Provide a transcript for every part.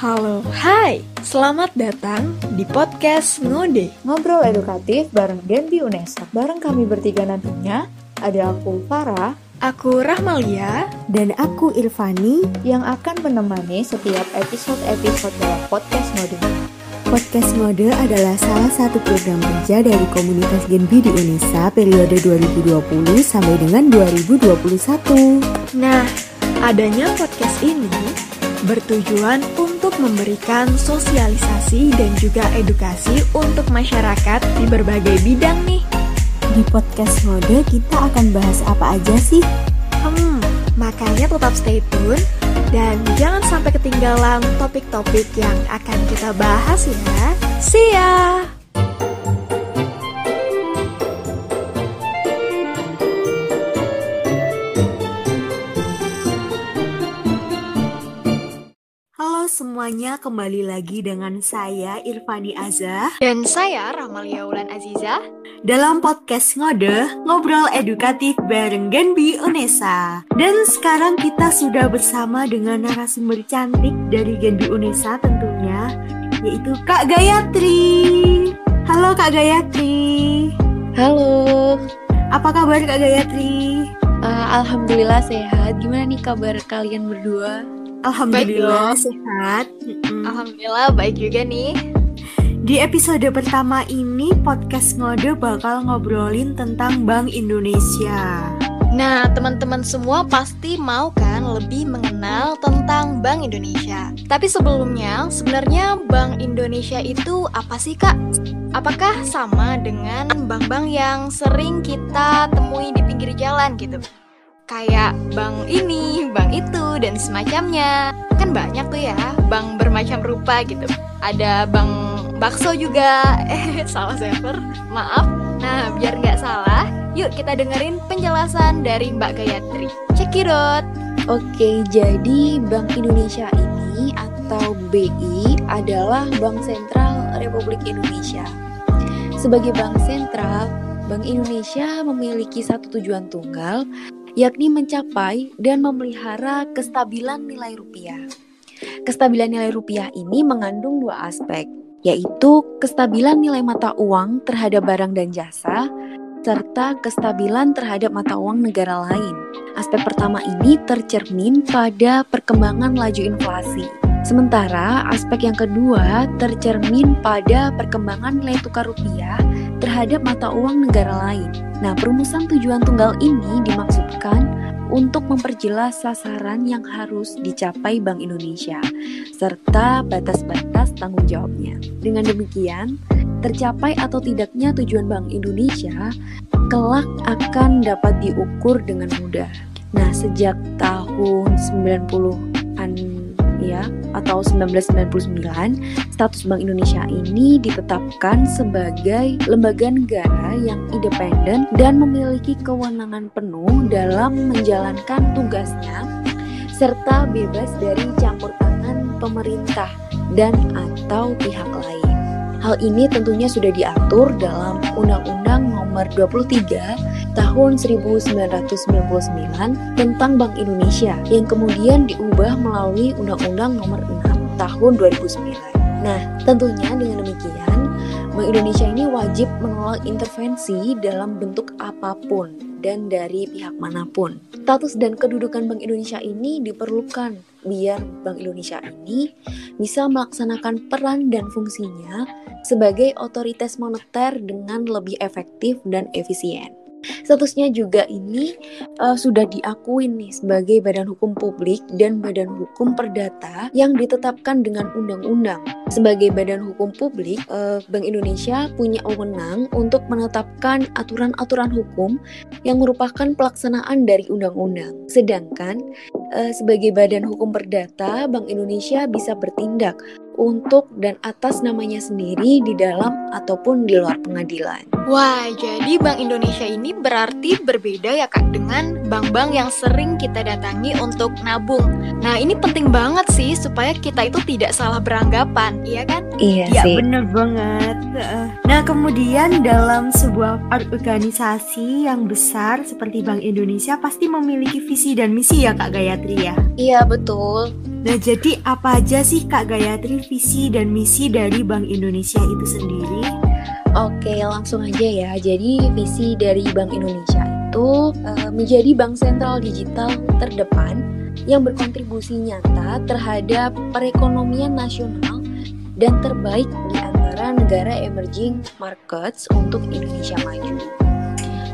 Halo, hai, selamat datang di podcast Ngode. Ngobrol edukatif bareng Genbi Unesa. Bareng kami bertiga nantinya Ada aku Farah. Aku Rahmalia. Dan aku Irfani. Yang akan menemani setiap episode-episode dalam podcast Ngode. Podcast Mode adalah salah satu program kerja dari komunitas Genbi di Unesa periode 2020 sampai dengan 2021. Nah, adanya podcast ini bertujuan untuk memberikan sosialisasi dan juga edukasi untuk masyarakat di berbagai bidang nih. Di podcast Mode kita akan bahas apa aja sih? Hmm, makanya tetap stay tune dan jangan sampai ketinggalan topik-topik yang akan kita bahas ya. See ya! Semuanya, kembali lagi dengan saya Irfani Azah Dan saya Rahmalia Ulan Aziza dalam podcast Ngode, ngobrol edukatif bareng Genbi Unesa. Dan sekarang kita sudah bersama dengan narasumber cantik dari Genbi Unesa tentunya, yaitu Kak Gayatri. Halo Kak Gayatri. Halo, Apa kabar Kak Gayatri? uh, alhamdulillah sehat. Gimana nih kabar kalian berdua? Alhamdulillah dong. sehat. Mm-mm. Alhamdulillah baik juga nih Di episode pertama ini podcast Ngode bakal ngobrolin tentang Bank Indonesia. Nah teman-teman semua pasti mau kan lebih mengenal tentang Bank Indonesia Tapi sebelumnya sebenarnya Bank Indonesia itu apa sih kak? Apakah sama dengan bank-bank yang sering kita temui di pinggir jalan gitu? Kayak bank ini, bank itu, dan semacamnya. Kan banyak tuh ya bank bermacam rupa gitu. Ada bank bakso juga. Eh salah server, maaf. Nah biar nggak salah Yuk kita dengerin penjelasan dari Mbak Gayatri. Out. Oke, jadi Bank Indonesia ini atau BI adalah Bank Sentral Republik Indonesia. Sebagai bank sentral, Bank Indonesia memiliki satu tujuan tunggal, yakni mencapai dan memelihara kestabilan nilai rupiah. Kestabilan nilai rupiah ini mengandung dua aspek, yaitu kestabilan nilai mata uang terhadap barang dan jasa, serta kestabilan terhadap mata uang negara lain. Aspek pertama ini tercermin pada perkembangan laju inflasi. Sementara aspek yang kedua tercermin pada perkembangan nilai tukar rupiah terhadap mata uang negara lain. Nah, perumusan tujuan tunggal ini dimaksudkan untuk memperjelas sasaran yang harus dicapai Bank Indonesia serta batas-batas tanggung jawabnya. Dengan demikian, tercapai atau tidaknya tujuan Bank Indonesia kelak akan dapat diukur dengan mudah. Nah, sejak tahun 90-an ya atau 1999, status Bank Indonesia ini ditetapkan sebagai lembaga negara yang independen dan memiliki kewenangan penuh dalam menjalankan tugasnya serta bebas dari campur tangan pemerintah dan atau pihak lain. Hal ini tentunya sudah diatur dalam Undang-Undang Nomor 23 Tahun 1999 tentang Bank Indonesia yang kemudian diubah melalui Undang-Undang Nomor 6 Tahun 2009. Nah, tentunya dengan demikian Bank Indonesia ini wajib menolak intervensi dalam bentuk apa pun dan dari pihak mana pun. Status dan kedudukan Bank Indonesia ini diperlukan biar Bank Indonesia ini bisa melaksanakan peran dan fungsinya sebagai otoritas moneter dengan lebih efektif dan efisien. Statusnya juga ini uh, sudah diakui nih sebagai badan hukum publik dan badan hukum perdata yang ditetapkan dengan undang-undang. Sebagai badan hukum publik, uh, Bank Indonesia punya wewenang untuk menetapkan aturan-aturan hukum yang merupakan pelaksanaan dari undang-undang. Sedangkan uh, sebagai badan hukum perdata, Bank Indonesia bisa bertindak untuk dan atas namanya sendiri di dalam ataupun di luar pengadilan. Wah, jadi Bank Indonesia ini berarti berbeda ya Kak dengan bank-bank yang sering kita datangi untuk nabung. Nah, ini penting banget sih supaya kita itu tidak salah beranggapan, iya kan? Iya Ya bener banget. Nah kemudian dalam sebuah organisasi yang besar seperti Bank Indonesia pasti memiliki visi dan misi ya Kak Gayatri ya. Iya, betul. Nah, jadi apa aja sih Kak Gayatri visi dan misi dari Bank Indonesia itu sendiri? Oke, langsung aja ya. Jadi visi dari Bank Indonesia itu uh, menjadi bank sentral digital terdepan yang berkontribusi nyata terhadap perekonomian nasional dan terbaik di antara negara emerging markets untuk Indonesia maju.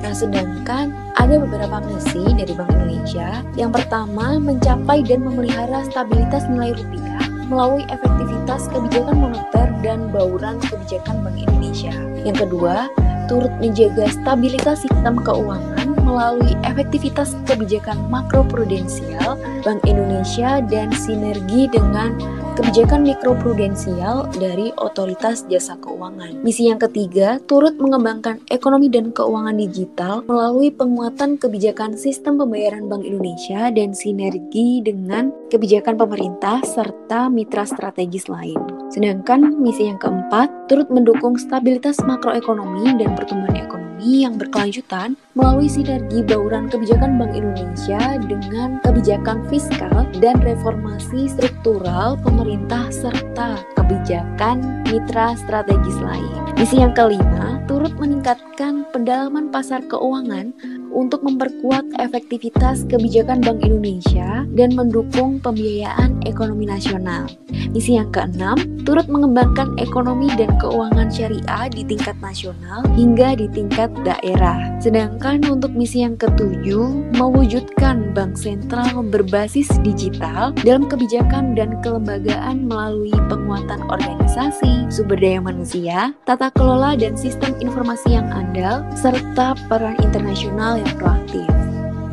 Nah, sedangkan ada beberapa misi dari Bank Indonesia. Yang pertama, mencapai dan memelihara stabilitas nilai rupiah melalui efektivitas kebijakan moneter dan bauran kebijakan Bank Indonesia. Yang kedua, turut menjaga stabilitas sistem keuangan melalui efektivitas kebijakan makroprudensial Bank Indonesia dan sinergi dengan kebijakan mikroprudensial dari otoritas jasa keuangan. Misi yang ketiga, turut mengembangkan ekonomi dan keuangan digital melalui penguatan kebijakan sistem pembayaran Bank Indonesia dan sinergi dengan kebijakan pemerintah serta mitra strategis lain. Sedangkan misi yang keempat, turut mendukung stabilitas makroekonomi dan pertumbuhan ekonomi yang berkelanjutan melalui sinergi bauran kebijakan Bank Indonesia dengan kebijakan fiskal dan reformasi struktural pemerintah serta kebijakan mitra strategis lain. Misi yang kelima, turut meningkatkan pendalaman pasar keuangan untuk memperkuat efektivitas kebijakan Bank Indonesia dan mendukung pembiayaan ekonomi nasional. Misi yang keenam, turut mengembangkan ekonomi dan keuangan syariah di tingkat nasional hingga di tingkat daerah. Sedangkan untuk misi yang ketujuh, mewujudkan bank sentral berbasis digital dalam kebijakan dan kelembagaan melalui penguatan organisasi, sumber daya manusia, tata kelola dan sistem informasi yang andal, serta peran internasional yang proaktif.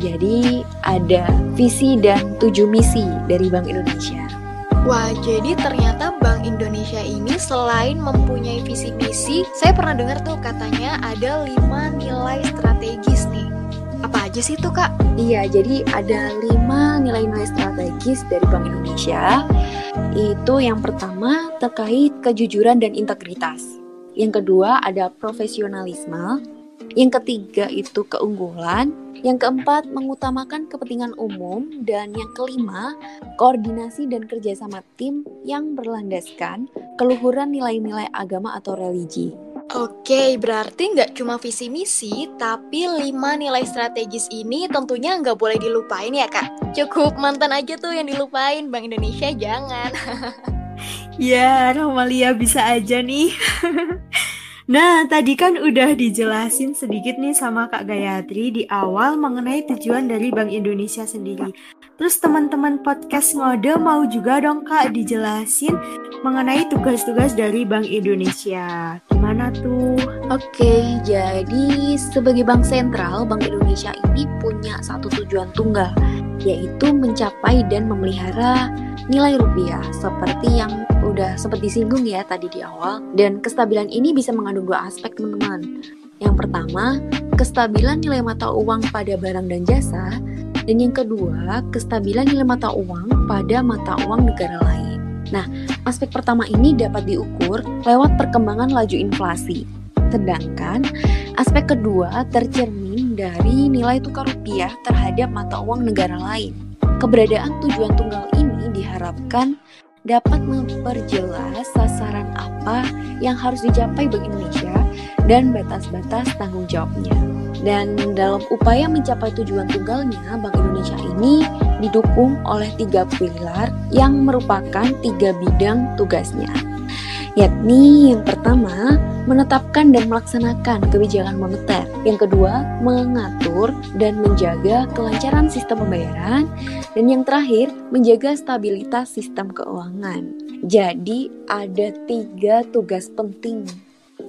Jadi ada visi dan tujuh misi dari Bank Indonesia. Wah, jadi ternyata Bank Indonesia ini selain mempunyai visi misi, saya pernah dengar tuh katanya ada lima nilai strategis nih. Apa aja sih tuh kak? Iya, jadi ada lima nilai-nilai strategis dari Bank Indonesia. Itu yang pertama terkait kejujuran dan integritas. Yang kedua ada profesionalisme. Yang ketiga itu keunggulan. Yang keempat, mengutamakan kepentingan umum. Dan yang kelima, koordinasi dan kerjasama tim yang berlandaskan keluhuran nilai-nilai agama atau religi. Oke, berarti nggak cuma visi misi, tapi lima nilai strategis ini tentunya nggak boleh dilupain ya kak. Cukup mantan aja tuh yang dilupain, Bank Indonesia jangan. ya, Romalia bisa aja nih. Nah, tadi kan udah dijelasin sedikit nih sama Kak Gayatri di awal mengenai tujuan dari Bank Indonesia sendiri. Terus teman-teman podcast ngode mau juga dong Kak dijelasin mengenai tugas-tugas dari Bank Indonesia. Gimana tuh? Oke, jadi sebagai bank sentral, Bank Indonesia ini punya satu tujuan tunggal, yaitu mencapai dan memelihara nilai rupiah seperti yang udah sempat disinggung ya tadi di awal. Dan kestabilan ini bisa mengandung dua aspek teman-teman. Yang pertama kestabilan nilai mata uang pada barang dan jasa. Dan yang kedua kestabilan nilai mata uang pada mata uang negara lain. Nah aspek pertama ini dapat diukur lewat perkembangan laju inflasi. Sedangkan aspek kedua tercermin dari nilai tukar rupiah terhadap mata uang negara lain. Keberadaan tujuan tunggal ini diharapkan dapat memperjelas sasaran apa yang harus dicapai Bank Indonesia dan batas-batas tanggung jawabnya. Dan dalam upaya mencapai tujuan tunggalnya, Bank Indonesia ini didukung oleh tiga pilar yang merupakan tiga bidang tugasnya yakni yang pertama menetapkan dan melaksanakan kebijakan moneter. Yang kedua, mengatur dan menjaga kelancaran sistem pembayaran. Dan yang terakhir, menjaga stabilitas sistem keuangan. Jadi, ada tiga tugas penting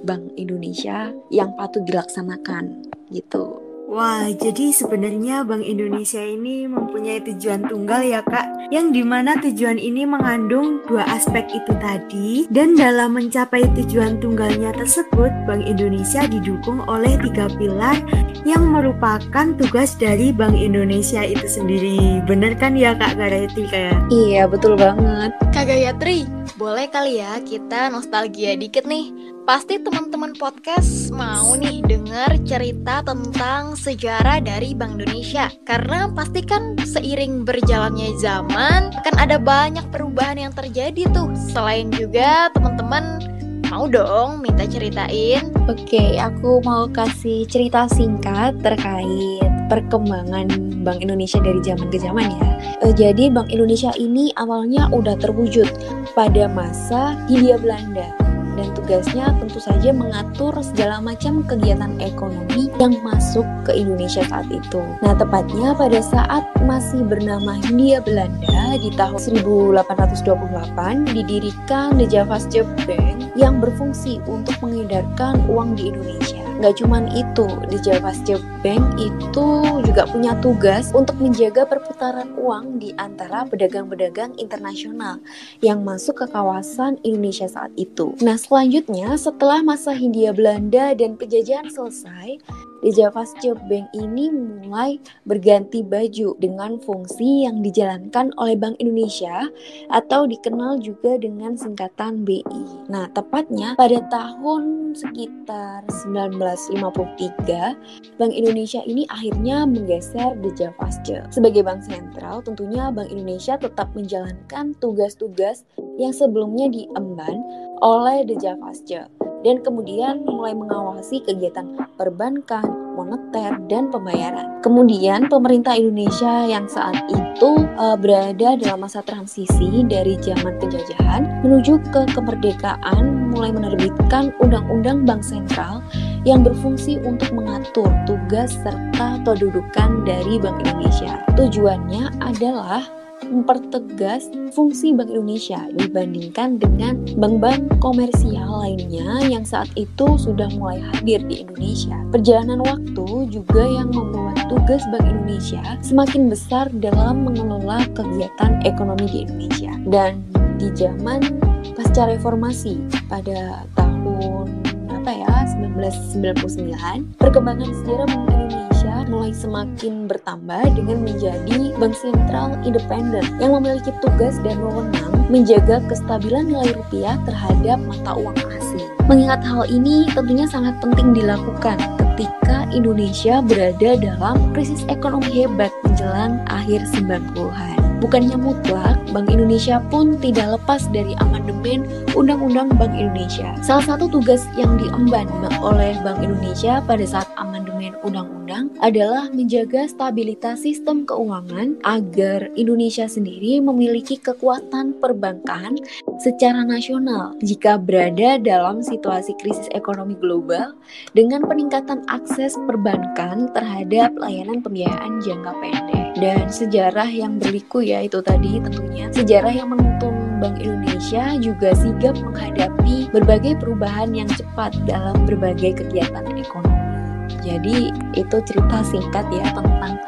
Bank Indonesia yang patut dilaksanakan gitu. Wah, jadi sebenarnya Bank Indonesia ini mempunyai tujuan tunggal ya kak. Yang di mana tujuan ini mengandung dua aspek itu tadi. Dan dalam mencapai tujuan tunggalnya tersebut Bank Indonesia didukung oleh tiga pilar Yang merupakan tugas dari Bank Indonesia itu sendiri. Bener kan ya kak Gayatri kayak? Iya, betul banget. Kak Gayatri, boleh kali ya kita nostalgia dikit nih. Pasti teman-teman podcast mau nih dengar cerita tentang sejarah dari Bank Indonesia. Karena pasti kan seiring berjalannya zaman, kan ada banyak perubahan yang terjadi tuh. Selain juga teman-teman mau dong minta ceritain. Oke, aku mau kasih cerita singkat terkait perkembangan Bank Indonesia dari zaman ke zaman ya. E, jadi Bank Indonesia ini awalnya udah terwujud pada masa Hindia Belanda dan tugasnya tentu saja mengatur segala macam kegiatan ekonomi yang masuk ke Indonesia saat itu. Nah, tepatnya pada saat masih bernama Hindia Belanda di tahun 1828 didirikan The Javasche Bank yang berfungsi untuk mengedarkan uang di Indonesia. Gak cuman itu, di Javasche Bank itu juga punya tugas untuk menjaga perputaran uang di antara pedagang-pedagang internasional yang masuk ke kawasan Indonesia saat itu. Nah, selanjutnya setelah masa Hindia Belanda dan penjajahan selesai, di Javasche Bank ini mulai berganti baju dengan fungsi yang dijalankan oleh Bank Indonesia atau dikenal juga dengan singkatan BI. Nah, tepatnya pada tahun sekitar 1953, Bank Indonesia ini akhirnya menggeser The Javasche. Sebagai bank sentral, tentunya Bank Indonesia tetap menjalankan tugas-tugas yang sebelumnya diemban oleh The Javasche dan kemudian mulai mengawasi kegiatan perbankan, moneter, dan pembayaran. Kemudian pemerintah Indonesia yang saat itu uh, berada dalam masa transisi dari zaman penjajahan menuju ke kemerdekaan mulai menerbitkan Undang-Undang Bank Sentral yang berfungsi untuk mengatur tugas serta kedudukan dari Bank Indonesia. Tujuannya adalah mempertegas fungsi Bank Indonesia dibandingkan dengan bank-bank komersial lainnya yang saat itu sudah mulai hadir di Indonesia. Perjalanan waktu juga yang membuat tugas Bank Indonesia semakin besar dalam mengelola kegiatan ekonomi di Indonesia. Dan di zaman pasca reformasi pada tahun apa ya 1999 perkembangan sejarah Bank Indonesia mulai semakin bertambah dengan menjadi bank sentral independen yang memiliki tugas dan wewenang menjaga kestabilan nilai rupiah terhadap mata uang asing. Mengingat hal ini tentunya sangat penting dilakukan ketika Indonesia berada dalam krisis ekonomi hebat menjelang akhir 90-an. Bukannya mutlak, Bank Indonesia pun tidak lepas dari amandemen Undang-Undang Bank Indonesia. Salah satu tugas yang diemban oleh Bank Indonesia pada saat amandemen undang-undang adalah menjaga stabilitas sistem keuangan agar Indonesia sendiri memiliki kekuatan perbankan secara nasional. Jika berada dalam situasi krisis ekonomi global dengan peningkatan akses perbankan terhadap layanan pembiayaan jangka pendek. Dan sejarah yang berliku ya itu tadi tentunya. Sejarah yang menuntun Bank Indonesia juga sigap menghadapi berbagai perubahan yang cepat dalam berbagai kegiatan ekonomi. Jadi itu cerita singkat ya tentang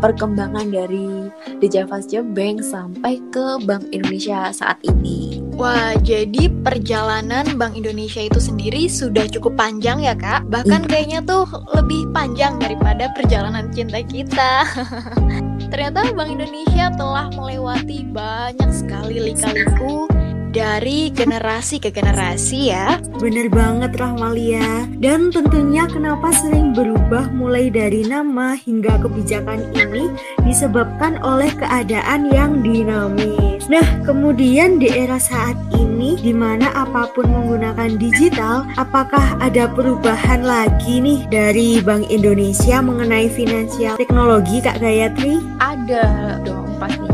perkembangan dari The Javasche Bank sampai ke Bank Indonesia saat ini. Wah, jadi perjalanan Bank Indonesia itu sendiri sudah cukup panjang ya kak? Bahkan kayaknya tuh lebih panjang daripada perjalanan cinta kita. Ternyata Bank Indonesia telah melewati banyak sekali lika-liku dari generasi ke generasi ya. Bener banget Rahmalia. Dan tentunya kenapa sering berubah mulai dari nama hingga kebijakan ini disebabkan oleh keadaan yang dinamis. Nah, kemudian di era saat ini di mana apa pun menggunakan digital, apakah ada perubahan lagi nih dari Bank Indonesia mengenai finansial teknologi Kak Gayatri? Ada dong pastinya.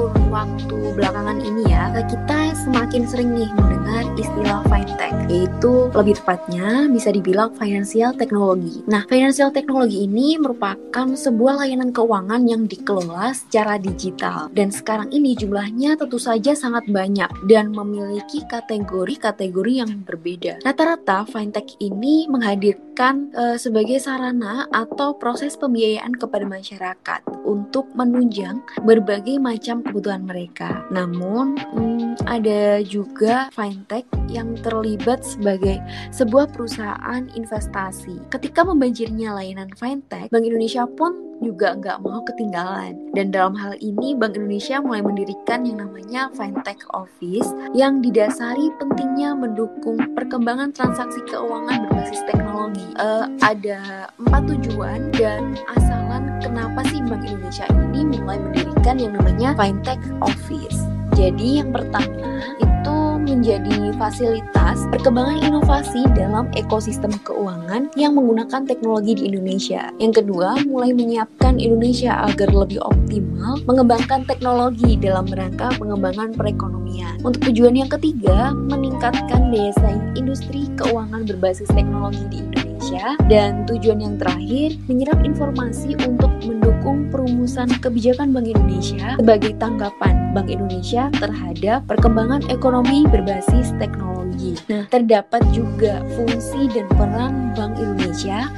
Kurun waktu belakangan ini ya, kita semakin sering nih mendengar istilah fintech, yaitu lebih tepatnya bisa dibilang financial technology. Nah, financial technology ini merupakan sebuah layanan keuangan yang dikelola secara digital dan sekarang ini jumlahnya tentu saja sangat banyak dan memiliki kategori-kategori yang berbeda. Rata-rata fintech ini menghadirkan digunakan uh, sebagai sarana atau proses pembiayaan kepada masyarakat untuk menunjang berbagai macam kebutuhan mereka. Namun, hmm, ada juga fintech yang terlibat sebagai sebuah perusahaan investasi. Ketika membanjirnya layanan fintech, Bank Indonesia pun juga nggak mau ketinggalan. Dan dalam hal ini Bank Indonesia mulai mendirikan yang namanya Fintech Office yang didasari pentingnya mendukung perkembangan transaksi keuangan berbasis teknologi. Uh, ada empat tujuan dan asalan kenapa sih Bank Indonesia ini mulai mendirikan yang namanya Fintech Office. Jadi yang pertama itu menjadi fasilitas perkembangan inovasi dalam ekosistem keuangan yang menggunakan teknologi di Indonesia. Yang kedua, mulai menyiapkan Indonesia agar lebih optimal mengembangkan teknologi dalam rangka pengembangan perekonomian. Untuk tujuan yang ketiga, meningkatkan daya saing industri keuangan berbasis teknologi di Indonesia Indonesia dan tujuan yang terakhir menyerap informasi untuk mendukung perumusan kebijakan Bank Indonesia sebagai tanggapan Bank Indonesia terhadap perkembangan ekonomi berbasis teknologi. Nah, terdapat juga fungsi dan peran Bank Indonesia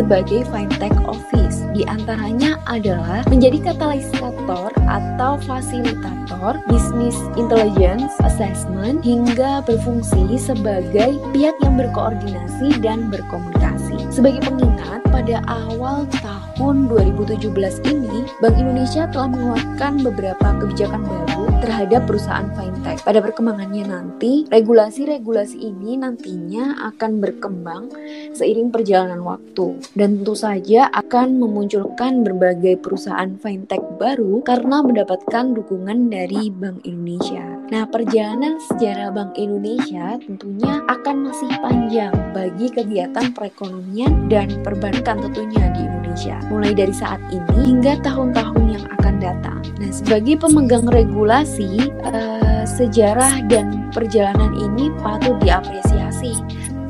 sebagai fintech office. Di antaranya adalah menjadi katalisator atau fasilitator bisnis intelligence assessment hingga berfungsi sebagai pihak yang berkoordinasi dan berkomunikasi. Sebagai pengingat, pada awal tahun 2017 ini, Bank Indonesia telah mengeluarkan beberapa kebijakan baru terhadap perusahaan fintech. Pada perkembangannya nanti, regulasi-regulasi ini nantinya akan berkembang seiring perjalanan waktu dan tentu saja akan memunculkan berbagai perusahaan fintech baru karena mendapatkan dukungan dari Bank Indonesia. Nah, perjalanan sejarah Bank Indonesia tentunya akan masih panjang bagi kegiatan perekonomian dan perbankan tentunya di Indonesia. Mulai dari saat ini hingga tahun-tahun yang akan datang. Nah, sebagai pemegang regulasi, uh, sejarah dan perjalanan ini patut diapresiasi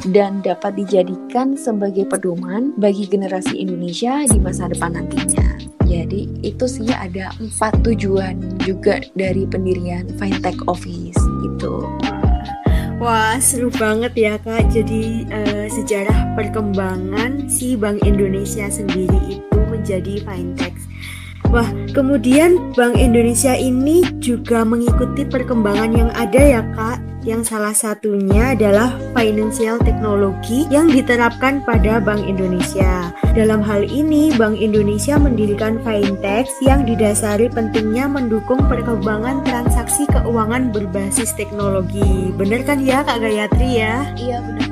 dan dapat dijadikan sebagai pedoman bagi generasi Indonesia di masa depan nantinya. Jadi itu sih ada empat tujuan juga dari pendirian fintech office itu. Wah seru banget ya kak. Jadi uh, sejarah perkembangan si Bank Indonesia sendiri itu menjadi fintech. Wah, kemudian Bank Indonesia ini juga mengikuti perkembangan yang ada ya kak yang salah satunya adalah financial technology yang diterapkan pada Bank Indonesia. Dalam hal ini, Bank Indonesia mendirikan fintech yang didasari pentingnya mendukung perkembangan transaksi keuangan berbasis teknologi. Bener kan ya Kak Gayatri ya? Iya benar.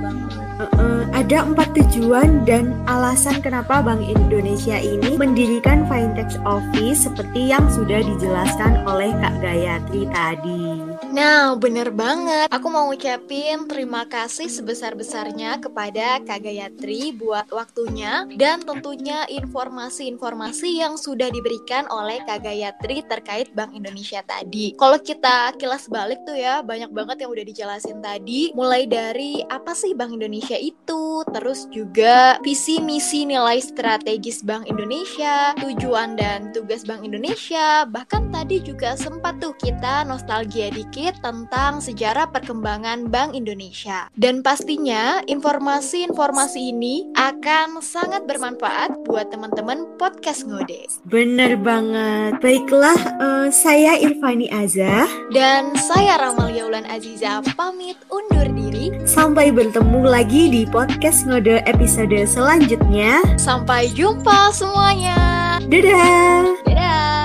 Uh, ada empat tujuan dan alasan kenapa Bank Indonesia ini mendirikan fintech office seperti yang sudah dijelaskan oleh Kak Gayatri tadi. Nah, bener banget. Aku mau ngucapin terima kasih sebesar-besarnya kepada Kak Gayatri buat waktunya dan tentunya informasi-informasi yang sudah diberikan oleh Kak Gayatri terkait Bank Indonesia tadi. Kalau kita kilas balik tuh ya, banyak banget yang udah dijelasin tadi. Mulai dari apa sih Bank Indonesia itu, terus juga visi misi nilai strategis Bank Indonesia, tujuan dan tugas Bank Indonesia, bahkan tadi juga sempat tuh kita nostalgia dikit tentang sejarah perkembangan Bank Indonesia. Dan pastinya informasi-informasi ini akan sangat bermanfaat buat teman-teman podcast Ngode. Bener banget. Baiklah, uh, saya Irfani Azah. Dan saya Ramalia Ulan Aziza pamit undur diri. Sampai bertemu lagi di podcast Ngode episode selanjutnya. Sampai jumpa semuanya. Dadah. Dadah.